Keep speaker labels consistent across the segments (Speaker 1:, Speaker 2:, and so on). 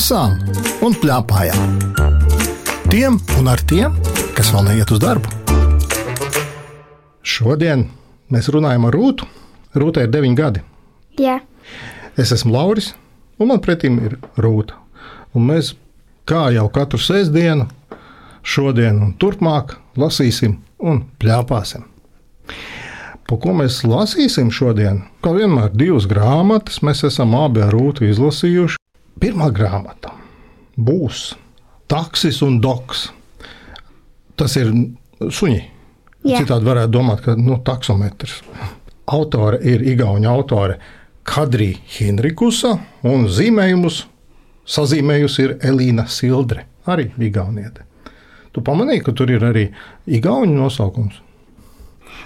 Speaker 1: lasām un plēpājām. Tiem un ar tiem, kas vēl neiet uz darbu. Šodien mēs runājam ar Rūtu. Rūtai ir 9 gadi.
Speaker 2: Jā,
Speaker 1: Es esmu Lauris, un man pretim ir Rūta. Un mēs, kā jau katru sestdienu, šodien un turpmāk lasīsim un plēpāsim. Pa ko mēs lasīsim šodien? Kā vienmēr, divas grāmatas mēs esam abi ar Rūtu izlasījuši. Pirmā grāmata būs Taksis un Doks. Tas ir suņi.
Speaker 2: Jā.
Speaker 1: Citādi varētu domāt, ka nu, taksometrs. Autore ir Igaunija autore Kadrija Hinrikusa, un zīmējumus sazīmējusi ir Elīna Sildre, arī Igauniete. Tu pamanīji, ka tur ir arī Igaunijas nosaukums.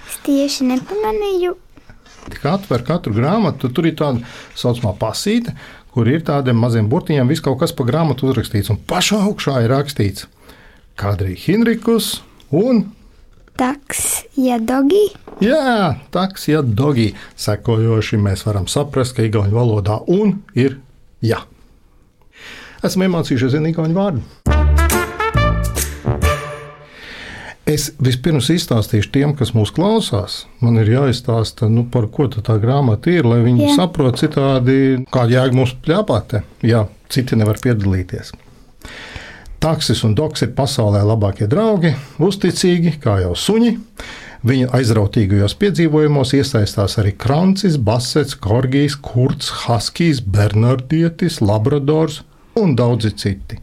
Speaker 2: es tieši nepamanīju.
Speaker 1: Tik atver katru grāmatu, tur ir tāda saucamā pasīte, kur ir tādiem maziem burtiņiem, viss kaut kas pa grāmatu uzrakstīts. Un pašā augšā ir rakstīts Kadrija Hinrikus un
Speaker 2: Taks, ja dogi.
Speaker 1: Jā, taks, ja dogi sekojoši mēs varam saprast, ka igauņu valodā un ir jā. Esmu iemācījušies vienu igauņu vārdu. Es vispirms izstāstīšu tiem, kas mūs klausās. Man ir jāizstāsta, nu, par ko tā grāmata ir, lai viņi
Speaker 2: Jā.
Speaker 1: saprotu citādi, kāda jēga mums pļāpāt, ja citi nevar piedalīties. Taksis un doks ir pasaulē labākie draugi, uzticīgi, kā jau suņi. Viņa aizrautīgajos piedzīvojumos iesaistās arī Krancis, Basets, Korgijs, Kurts, Haskijs, Bernardietis, Labradors un daudzi citi.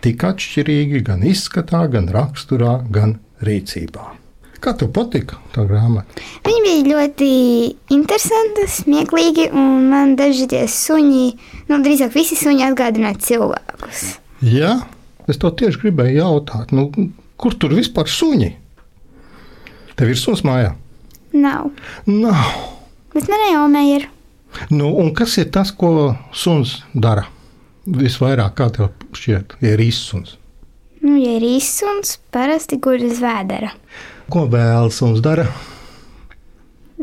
Speaker 1: Tik atšķirīgi gan izskatā, gan raksturā, gan rīcībā. Kā tev patika tā grāmata?
Speaker 2: Viņi bija ļoti interesanti, smieklīgi, un man daži tie suņi, nu, drīzāk visi suņi atgādināja cilvēkus.
Speaker 1: Jā, es to tieši gribēju jautāt. Nu, kur tur vispār suņi? Tev ir suns mājā?
Speaker 2: Nav.
Speaker 1: Nav.
Speaker 2: Bet man jau ir.
Speaker 1: Nu, un kas ir tas, ko suns dara? Visvairāk, kā tev šķiet, ir izsuns.
Speaker 2: Nu, ja ir izsuns, parasti guļ uz vēdera.
Speaker 1: Ko vēl suns dara?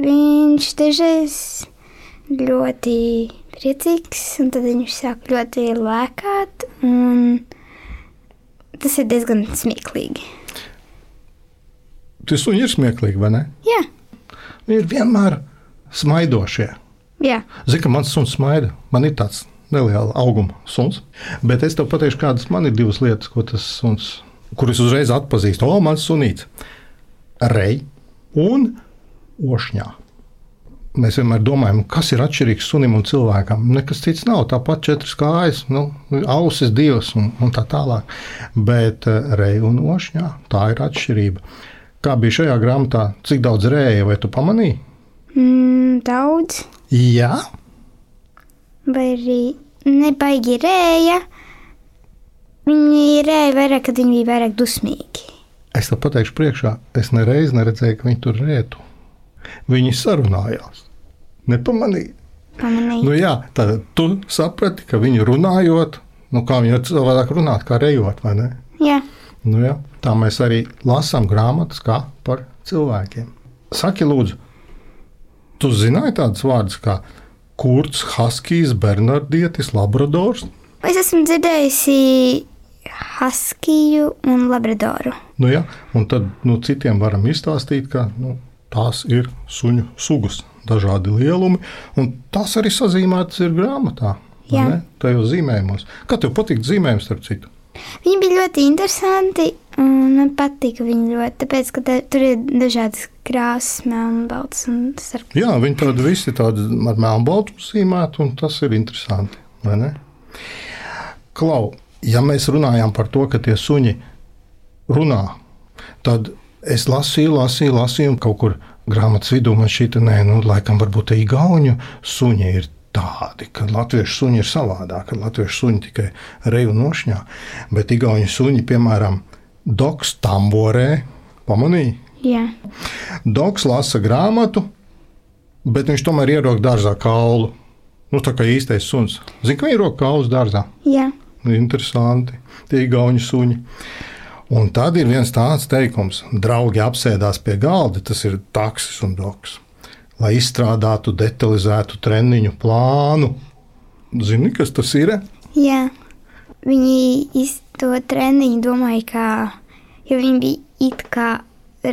Speaker 2: Viņš dažreiz ļoti priecīgs, un tad viņš sāk ļoti lēkāt, un tas ir diezgan smieklīgi.
Speaker 1: Tie suņi ir smieklīgi, vai ne?
Speaker 2: Jā,
Speaker 1: Viņi ir vienmēr smaidošie.
Speaker 2: jā.
Speaker 1: Zini, ka mans suns smaida. Man ir tāds neliels auguma suns. Bet es tev pateikšu, kādas man ir divas lietas, ko tas suns, kurus uzreiz atpazīstu. O, mans sunīts! Rei un ošņā. Mēs vienmēr domājam, kas ir atšķirīgs sunim un cilvēkam. Nekas cits nav. Tāpat četras kājas, nu, ausis, divas un, un tā tālāk. Bet eh, reja un ošņā tā ir atšķirība. Kā bija šajā grāmatā, cik daudz rēja, vai tu pamanīji?
Speaker 2: Mm, daudz,
Speaker 1: Jā,
Speaker 2: vai arī nebaigi rēja. Viņi rēja vairāk, kad viņi bija vairāk dusmīgi.
Speaker 1: Es tev pateikšu, priekšā, es nereiz neredzēju, ka viņi tur rētu. Viņi sarunājās. Nepamanīju.
Speaker 2: Pamanīju.
Speaker 1: Nu, jā, tad tu saprati, ka viņi runājot, nu, kā viņi var cilvēku runāt, kā rejot, vai ne?
Speaker 2: Jā,
Speaker 1: Nu, jā, tā mēs arī lasām grāmatas kā par cilvēkiem. Saki, lūdzu, tu zināji tādus vārdus kā Kurts, Haskijs, Bernardietis, Labradors?
Speaker 2: es esmu dzirdējusi Haskiju un Labradoru.
Speaker 1: Nu, jā, un tad nu, citiem varam izstāstīt, ka nu, tās ir suņu sugas, dažādi lielumi, un tās arī sazīmētas ir grāmatā. Tajos zīmējumos. Kā tev patīk zīmējums, starp citu?
Speaker 2: Viņi bija ļoti interesanti, man patika viņi ļoti, tāpēc, ka te, tur ir dažādas krāsas, melnbalts un sarkans.
Speaker 1: Jā, viņi tādi visi tādi ar melnbaltu zīmēti, un tas ir interesanti. vai ne? Klau, ja mēs runājam par to, ka tie suņi runā, tad es lasīju, lasīju, lasīju, un kaut kur grāmatas vidū man šī tā, nē, nu, laikam, varbūt tā īgauņu suņi ir tādi, ka latviešu suņi ir savādāk, ka latviešu suņi tikai reju nošņā, bet īgauņu suņi, piemēram, Doks tamborē, pamanīja?
Speaker 2: Jā,
Speaker 1: Doks lasa grāmatu, bet viņš tomēr ierok dārzā kaulu. Nu, tā kā īstais suns. Zini, ka ierok kaulus dārzā.
Speaker 2: jā,
Speaker 1: Interesanti. Tie ir gauņu suņi. Un tad ir viens tāds teikums, draugi apsēdās pie galda, tas ir taksis un doks, lai izstrādātu detalizētu treniņu plānu. Zini, kas tas ir?
Speaker 2: jā. viņi to treniņu domāja, kā, jo viņi bija it kā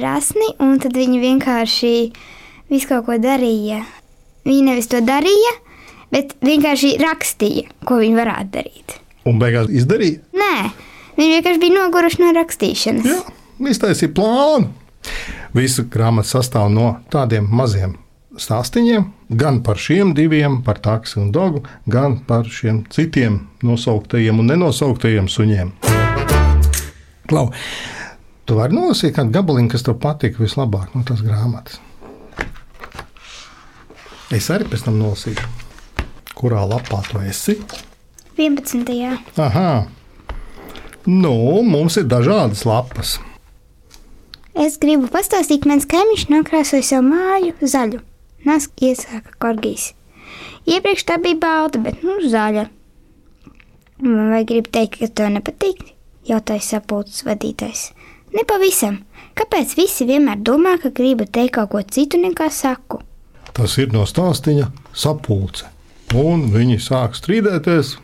Speaker 2: rasni, un tad viņi vienkārši visu kaut ko darīja. Viņi nevis to darīja, bet vienkārši rakstīja, ko viņi varētu darīt.
Speaker 1: Un beigās izdarīja?
Speaker 2: Nē, viņi vienkārši bija noguruši no rakstīšanas.
Speaker 1: Jā, iztaisīja plānu. Visa grāmata sastāv no tādiem maziem stāstiem, gan par šiem diviem, par taksi un dogu, gan par šiem citiem nosauktajiem un nenosauktajiem suņiem. Klau, tu vari nolasīt kādu gabaliņu, kas tev patika vislabāk no tās grāmatas. Es arī pēc tam nolasīšu, kurā lapā tu esi.
Speaker 2: 11.
Speaker 1: Aha, nu, mums ir dažādas lapas.
Speaker 2: Es gribu pastāstīt, mans kaimiņš nokrāsoja savu māju zaļu. Nāc, iesāka Korgijs. Iepriekš tā bija balta, bet nu zaļa. Vai gribi teikt, ka tev nepatīk? jautāja sapulces vadītājs. Nepavisam. Kāpēc visi vienmēr domā, ka gribu teikt kaut ko citu nekā saku?
Speaker 1: Tas ir no stāstīņa sapulce. Un viņi sāk strīdēties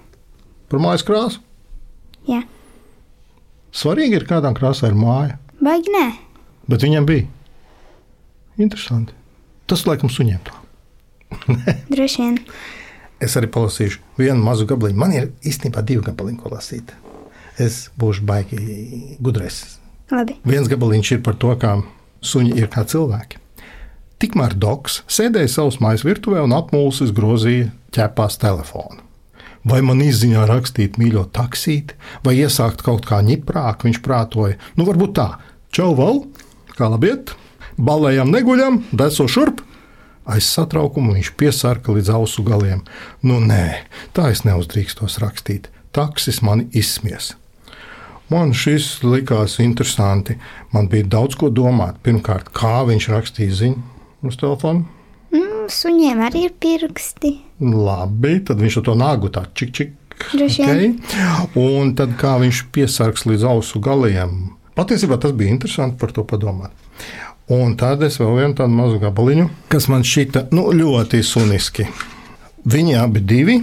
Speaker 1: par mājas krāsu.
Speaker 2: Jā,
Speaker 1: Svarīgi ir, kādām krāsām ir māja,
Speaker 2: baigi nē.
Speaker 1: bet viņam bija. Interesanti. Tas laikam suņiem tā.
Speaker 2: Droši vien.
Speaker 1: Es arī palasīšu vienu mazu gabaliņu. Man ir īstenībā divi gabaliņi, ko lasīt. Es būšu baigi gudrais.
Speaker 2: Labi.
Speaker 1: Viens gabaliņš ir par to, kā suņi ir kā cilvēki. Tikmēr Doks sēdēja savas mājas virtuvē un apmulsis grozīja ķepās telefonu. Vai man izziņā rakstīt mīļo taksīti, vai iesākt kaut kā ņiprāk, viņš prātoja. Nu, varbūt tā, čau, val, kā labiet, balējām neguļam, deso šurp. Aiz satraukuma viņš piesārka līdz ausu galiem. Nu, nē, tā es neuzdrīkstos rakstīt. Taksis mani izsmies. Man šis likās interesanti. Man bija daudz ko domāt. Pirmkārt, kā viņš rakstīja ziņu uz telefona.
Speaker 2: Nu, suņiem arī ir pirksti.
Speaker 1: Labi, tad viņš to nāgu tā čik, čik.
Speaker 2: Vien.
Speaker 1: Un tad kā viņš piesargs līdz ausu galiem. Patiesībā tas bija interesanti par to padomāt. Un tad es vēl vienu tādu mazu gabaliņu, kas man šķita nu, ļoti suniski. Viņi abi divi,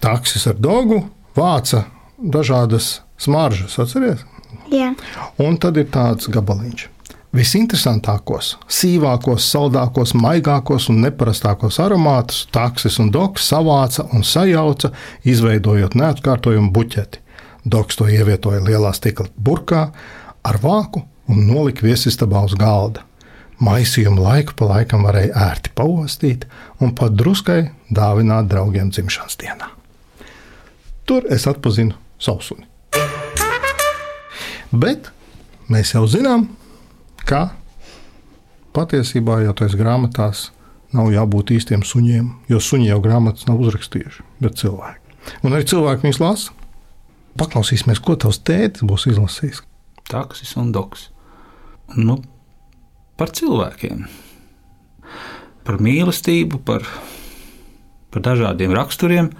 Speaker 1: taksis ar dogu, vāca dažādas smaržas, atcerieties?
Speaker 2: Jā,
Speaker 1: Un tad ir tāds gabaliņš. Visinteresantākos, sīvākos, saldākos, maigākos un neparastākos aromātus taksis un doks savāca un sajauca, izveidojot neatkārtojumu buķeti. Doks to ievietoja lielā stikla burkā ar vāku un nolika viesistabā uz galda. Maisījumu laiku pa laikam varēja ērti paostīt un pat druskai dāvināt draugiem dzimšanas dienā. Tur es atpazinu sausuni. Bet mēs jau zinām, ka patiesībā jau tajās grāmatās nav jābūt īstiem suņiem, jo suņi jau grāmatas nav uzrakstījuši, bet cilvēki. Un arī cilvēki viņus lasa. Paklausīsimies, ko tavs tētis būs izlasījis.
Speaker 3: taksis un doks. Nu, par cilvēkiem, par mīlestību, par, par dažādiem raksturiem.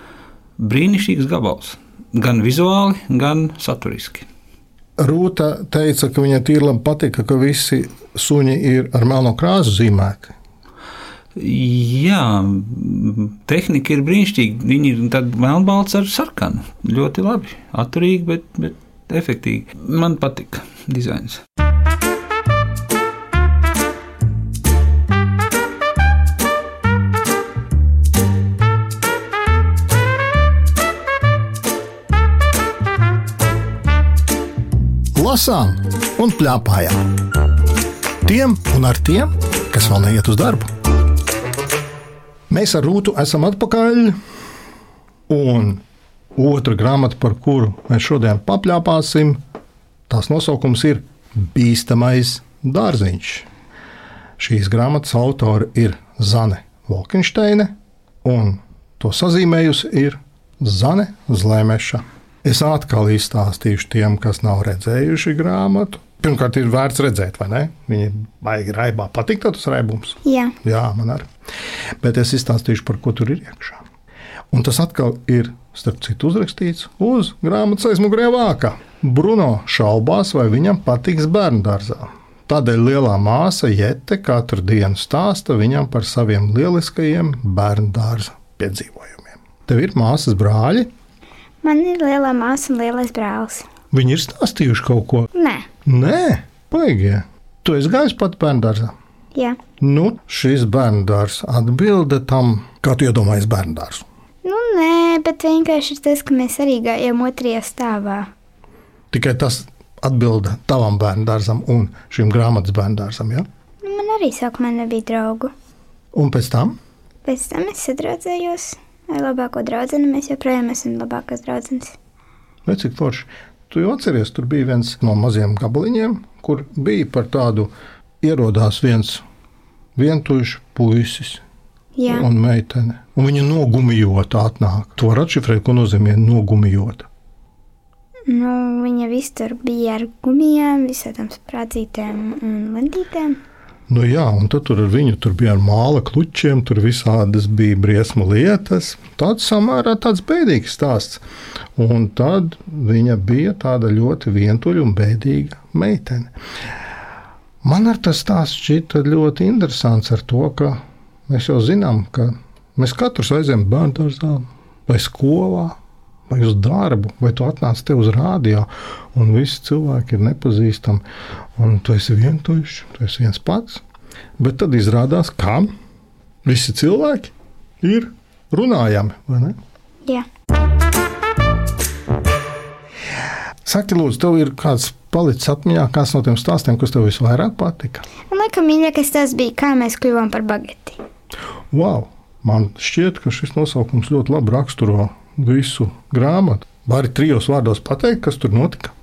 Speaker 3: Brīnišķīgs gabals. Gan vizuāli, gan saturiski.
Speaker 1: Rūta teica, ka viņai tīri labi patika, ka visi suņi ir ar melno krāsu zīmēti.
Speaker 3: Jā, tehnika ir brīnišķīga. Viņi ir melnbalts ar sarkanu. Ļoti labi, atturīgi, bet, bet efektīvi. Man patika dizains.
Speaker 1: Lasām un plēpājām. Tiem un ar tiem, kas vēl neiet uz darbu. Mēs ar Rūtu esam atpakaļ. Un otra grāmata, par kuru mēs šodien papļāpāsim, tās nosaukums ir Bīstamais dārziņš. Šīs grāmatas autori ir Zane Volkensteine, un to sazīmējusi ir Zane Zlēmeša. Es atkal izstāstīšu tiem, kas nav redzējuši grāmatu. Pirmkārt, ir vērts redzēt, vai ne? Viņa baigi raibā. Patīk tas raibums.
Speaker 2: jā.
Speaker 1: Jā, man arī. Bet es izstāstīšu, par ko tur ir iekšā. Un tas atkal ir, starp citu, uzrakstīts uz grāmatas aizmugurē vāka. Bruno šaubās, vai viņam patiks bērnu dārzā. Tādēļ lielā māsa Jete katru dienu stāsta viņam par saviem lieliskajiem bērnu dārza piedzīvojumiem. Tev ir māsas brāļi,
Speaker 2: Man ir lielā māsa un lielais brālis.
Speaker 1: Viņi ir stāstījuši kaut ko.
Speaker 2: Nē,
Speaker 1: Nē, baigie. Tu esi gājis pat bērnu dārzā.
Speaker 2: jā.
Speaker 1: Nu, šis bērnu dārzs atbilda tam, kā tu iedomājies bērnu dārzu.
Speaker 2: Nu, nē, bet vienkārši ir tas, ka mēs arī gājām otrajā stāvā.
Speaker 1: Tikai tas atbilda tavam bērnu dārzam un šim grāmatas bērnu dārzam. Ja?
Speaker 2: Nu, man arī sākumā nebija draugu.
Speaker 1: Un pēc tam
Speaker 2: Pēc tam es sadraudzējos ar labāko draugu. Mēs joprojām esam labākās draudzenes.
Speaker 1: Vai cik forši? Tu jau atceries, tur bija viens no maziem gabaliņiem, kur bija par tādu ierodās viens vientuļš puisis
Speaker 2: Jā,
Speaker 1: un meitene. Un viņa nogumijota atnāk. Tu vari atšifrēt, ko nozīmē nogumijota.
Speaker 2: nu, viņa visur bija ar gumijām, visādām sprādzītēm un lentītēm.
Speaker 1: Nu jā, un tad tur ar viņu tur bija ar māla klučiem, tur visādas bija briesmu lietas. Tāds samērā tāds bēdīgs stāsts. Un tad viņa bija tāda ļoti vientuļa un bēdīga meitene. Man ar tas stāsts šķita ļoti interesants ar to, ka mēs jau zinām, ka mēs katrs aizējām bērnu dārzā vai skolā. Vai uz darbu, vai tu atnāc te uz rādio, un visi cilvēki ir nepazīstami, un tu esi vientuļš, tu esi viens pats. Bet tad izrādās, ka visi cilvēki ir runājami, vai ne?
Speaker 2: Jā,
Speaker 1: Saki, lūdzu, tev ir kāds palicis atmiņā, kāds no tiem stāstiem, kas tev visvairāk patika?
Speaker 2: un laikam mīļākais tas bija, kā mēs kļuvām par bageti.
Speaker 1: Wow! Man šķiet, ka šis nosaukums ļoti labi raksturo visu grāmatu. Vari trijos vārdos pateikt, kas tur notika?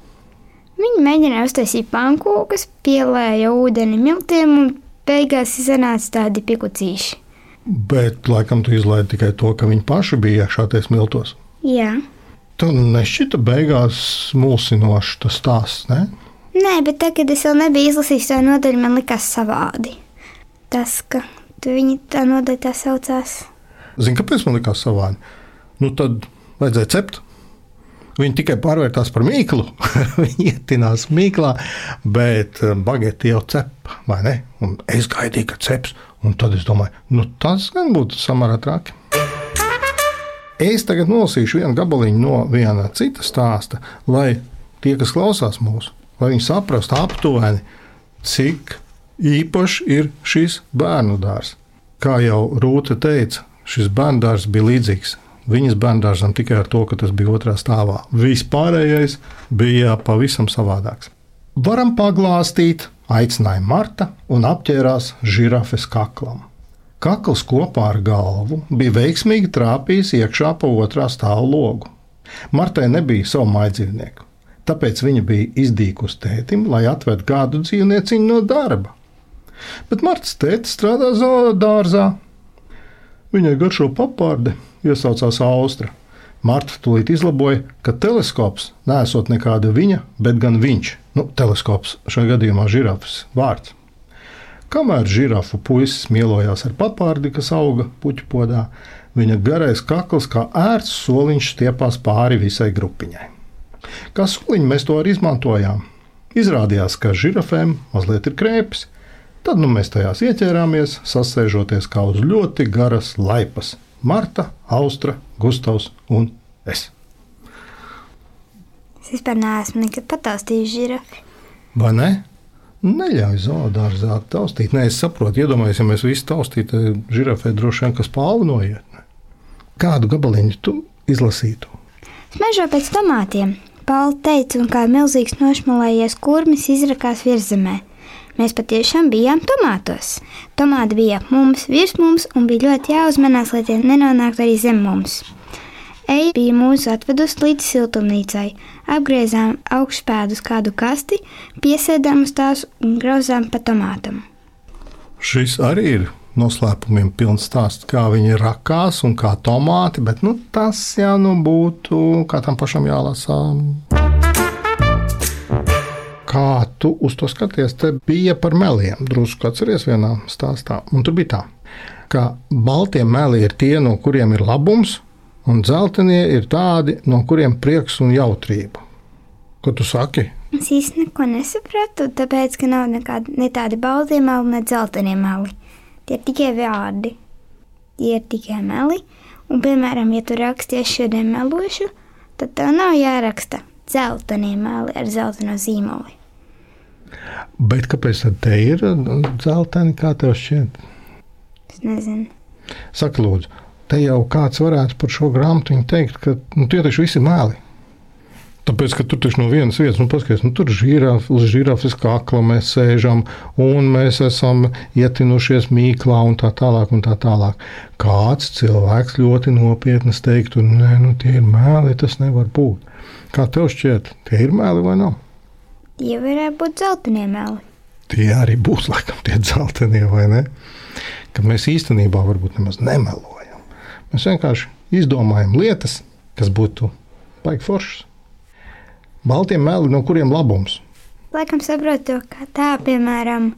Speaker 2: Viņi mēģināja uztaisīt pankūkas, pielēja ūdeni miltiem un beigās iznāca tādi pikucīši.
Speaker 1: Bet, laikam, tu izlaidi tikai to, ka viņi paši bija iekšā tajos miltos.
Speaker 2: Jā.
Speaker 1: Tu nešķita beigās mulsinošs tas stāsts, ne?
Speaker 2: Nē, bet tad, kad es vēl nebiju izlasījis to nodaļu, man likās savādi. Tas, ka tu viņi tā nodaļa tā saucās.
Speaker 1: Zini, kāpēc man likās savādi? Nu, tad vajadzēja cept. Viņi tikai pārvērtās par mīklu. Viņi ietinās mīklā, bet eh, bagāti jau cep, vai ne? Un es gaidīju, ka ceps. Un tad es domāju, nu, tas gan būtu samērā traki. Es tagad nolasīšu vienu gabaliņu no viena cita stāsta, lai tie, kas klausās mūsu, lai viņi saprastu aptuveni, cik īpašs ir šis bērnu dārzs. Kā jau Rūta teica, šis bērnu dārzs bija līdzīgs viņas bērnu dārzam tikai ar to, ka tas bija otrā stāvā. Vispārējais bija pavisam savādāks. Varam paglāstīt, aicināja Marta un apģērās žirafes kaklam. Kakls kopā ar galvu bija veiksmīgi trāpījis iekšā pa otrā stāva logu. Martai nebija savu maidzīvnieku, tāpēc viņa bija izdīkusi tētim, lai atvedu kādu dzīvnieciņu no darba. Bet Martas tēta strādā zoodārzā. Viņai garšo papārde, iesaucās Austra. Marta tūlīt izlaboja, ka teleskops nesot nekāda viņa, bet gan viņš. Nu, teleskops šajā gadījumā ir žirafas vārds. Kamēr žirafu puisis mielojās ar papārdi, kas auga puķu podā, viņa garais kakls kā ērts soliņš stiepās pāri visai grupiņai. Kā soliņu mēs to arī izmantojām. Izrādījās, ka žirafēm mazliet ir krēpes. Tad nu, mēs tajās ieķērāmies, sasēžoties kā uz ļoti garas laipas. Marta, Austra, Gustavs un es.
Speaker 2: Es vispār neesmu nekad pataustījis žirafi.
Speaker 1: Vai ne? Neļauj zoodārzā taustīt. Nē, es saprotu, iedomājieties, ja mēs visi taustītu, tad žirafē droši vien kas. Ne? Kādu gabaliņu tu izlasītu?
Speaker 2: Smežo pēc tomātiem. Pauli teica, un kā milzīgs nošmalējies kurmis izrakās virzemē. Mēs patiešām bijām tomātos. Tomāti bija ap mums, virs mums, un bija ļoti jāuzmanās, lai tie nenonāktu arī zem mums. Eja bija mūsu atvedusi līdz siltumnīcai. Apgriezām augšpēdus kādu kasti, piesēdām uz tās un grauzām pa tomātam.
Speaker 1: Šis arī ir noslēpumiem pilns stāsts, kā viņi rakās un kā tomāti, bet nu, tas jau nu būtu kā tam pašam jālasa. Kā tu uz to skaties? Te bija par meliem. Drusku atceries vienā stāstā. Un tur bija tā, ka baltie meli ir tie, no kuriem ir labums, un dzeltenie ir tādi, no kuriem prieks un jautrība. Ko tu saki?
Speaker 2: Es īsti neko nesapratu, tāpēc, ka nav nekādi ne tādi balti meli, ne dzeltenie meli. Tie ir tikai vārdi. Tie ir tikai meli. Un, piemēram, ja tu rakstīsi šodien melošu, tad tev nav jāraksta zeltainie mēli ar zeltaino zīmoli.
Speaker 1: Bet kāpēc te ir zeltaini, kā tev šķiet?
Speaker 2: Es nezinu.
Speaker 1: Saka, lūdzu, te jau kāds varētu par šo grāmatu teikt, ka nu, tie taču visi mēli. Tāpēc, ka tur taču no vienas vietas, nu, paskatās, nu, tur žiraf, uz žirafes kakla mēs sēžam, un mēs esam ietinušies mīklā, un tā tālāk. Un tā tālāk. Kāds cilvēks ļoti nopietni teiktu, nē, nu, tie ir mēli, tas nevar būt. Kā tev šķiet, tie ir mēli vai nav?
Speaker 2: Tie varētu būt zeltainie mēli.
Speaker 1: Tie arī būs laikam tie zeltainie, vai ne? Kad mēs īstenībā varbūt nemaz nemelojam. Mēs vienkārši izdomājam lietas, kas būtu baigi foršas. Baltie meli, no kuriem labums?
Speaker 2: Laikam saprotu, ka tā, piemēram,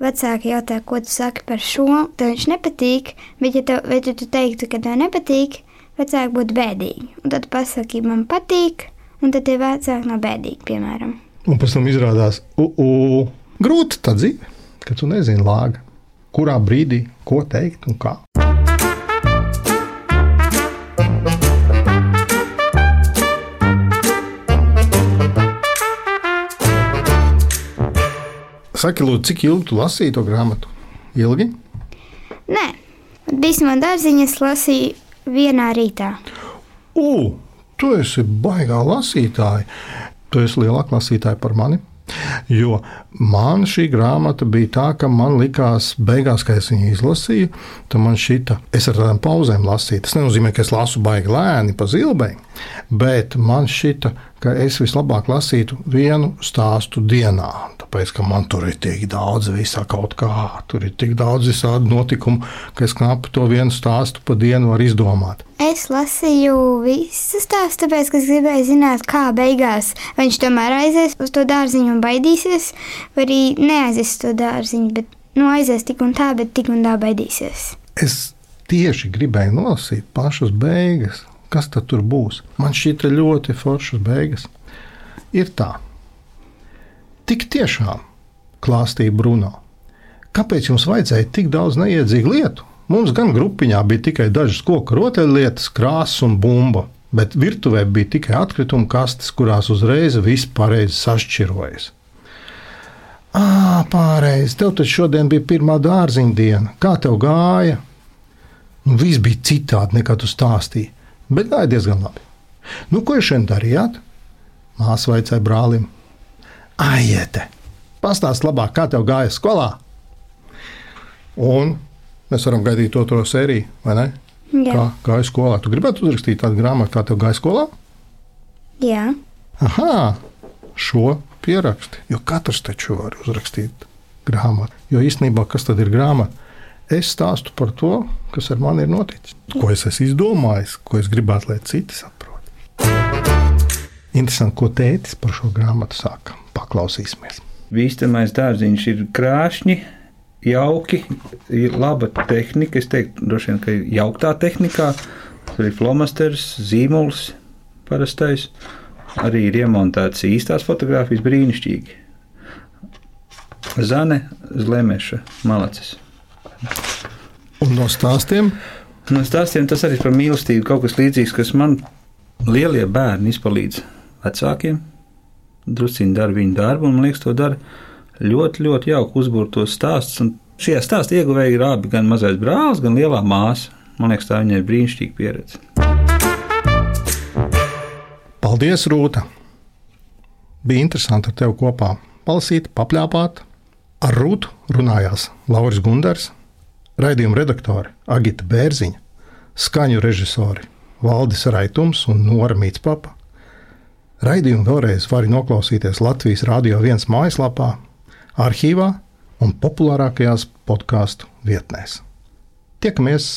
Speaker 2: vecāki jautā, ko tu saki par šo, tev viņš nepatīk, bet ja tev, vai tu, tu teiktu, ka tev nepatīk, vecāki būtu bēdīgi. Un tad pasaki, man patīk, un tad tie vecāki nav bēdīgi, piemēram.
Speaker 1: Un pēc tam izrādās, ka grūti tā dzīve, ka tu nezini lāga, kurā brīdī, ko teikt un kā. Saki, lūdzu, cik ilgi tu lasīji to grāmatu? Ilgi?
Speaker 2: Nē, Bīsmā dārziņas lasīju vienā rītā.
Speaker 1: U, tu esi baigā lasītāja. Tu esi lielāka lasītāja par mani. Jo man šī grāmata bija tā, ka man likās, beigās, kad es viņu izlasīju, tad man šita, es ar tādām pauzēm lasīju. Tas nenozīmē, ka es lasu baigi lēni pa zilbei, bet man šita, ka es vislabāk lasītu vienu stāstu dienā. Tāpēc, ka man tur ir tik daudz visā kaut kā, tur ir tik daudz visādi notikumu, ka es knapi to vienu stāstu pa dienu varu izdomāt.
Speaker 2: Es lasīju visu stāstu, tāpēc, ka es gribēju zināt, kā beigās viņš tomēr aizies uz to dārziņu un baidīsies, vai arī neaizies uz to dārziņu, bet nu, aizies tik un tā, bet tik un tā baidīsies.
Speaker 1: Es tieši gribēju nolasīt pašas beigas, kas tad tur būs. Man šķita ļoti foršas beigas. Ir tā, tik tiešām klāstīja Bruno. Kāpēc jums vajadzēja tik daudz neiedzīgu lietu? Mums gan grupiņā bija tikai dažas koku rotaļlietas, krāsas un bumba, bet virtuvē bija tikai atkrituma kastes, kurās uzreiz viss pareizi sašķirojas. Ah, pārējais, tev taču šodien bija pirmā dārziņa diena. Kā tev gāja? Nu, viss bija citādi nekā tu stāstīji bet gāja diezgan labi. Nu, ko jūs šodien darījāt? Māsa vaicāja brālim. Aiete, pastāst labāk, kā tev gāja skolā. Un mēs varam gaidīt otro sēriju, vai ne?
Speaker 2: Jā.
Speaker 1: Kā gāja skolā? Tu gribētu uzrakstīt tādu grāmatu, kā tev gāja skolā?
Speaker 2: Jā.
Speaker 1: Aha, šo pieraksti. Jo katrs taču var uzrakstīt grāmatu. Jo īstenībā, kas tad ir grāmata? Es stāstu par to, kas ar mani ir noticis, ko es esmu izdomājis, ko es gribētu, lai citi saprot. Interesanti, ko tētis par šo grāmatu saka. Paklausīsimies.
Speaker 3: Bīstamais dārziņš ir krāšņi, jauki, ir laba tehnika. Es teiktu, droši vien, ka jauktā tehnikā tur ir flomasters, zīmols parastais. Arī ir iemontēts īstās fotogrāfijas brīnišķīgi. Zane Zlemeša malacis.
Speaker 1: Un no stāstiem?
Speaker 3: No stāstiem tas arī par mīlestību kaut kas līdzīgs, kas man lielie bērni izpalīdz vecākiem. Drusciņi dara viņu darbu, un man liekas, to dara ļoti, ļoti jauki uzbūvētos stāstus. Un šajā stāstā ieguvēji ir abi, gan mazais brālis, gan lielā māsa. Man liekas, tā viņai ir brīnišķīga pieredze.
Speaker 1: Paldies, Rūta! Bija interesanti ar tevi kopā palasīt, papļāpāt. Ar Rūtu runājās Lauris Gundars, raidījuma redaktori Agita Bērziņa, skaņu režisori Valdis Raitums un Nora Mītspapa. Raidījumu vēlreiz var noklausīties Latvijas Rādio 1 mājaslapā, arhīvā un populārākajās podkāstu vietnēs. Tiekamies!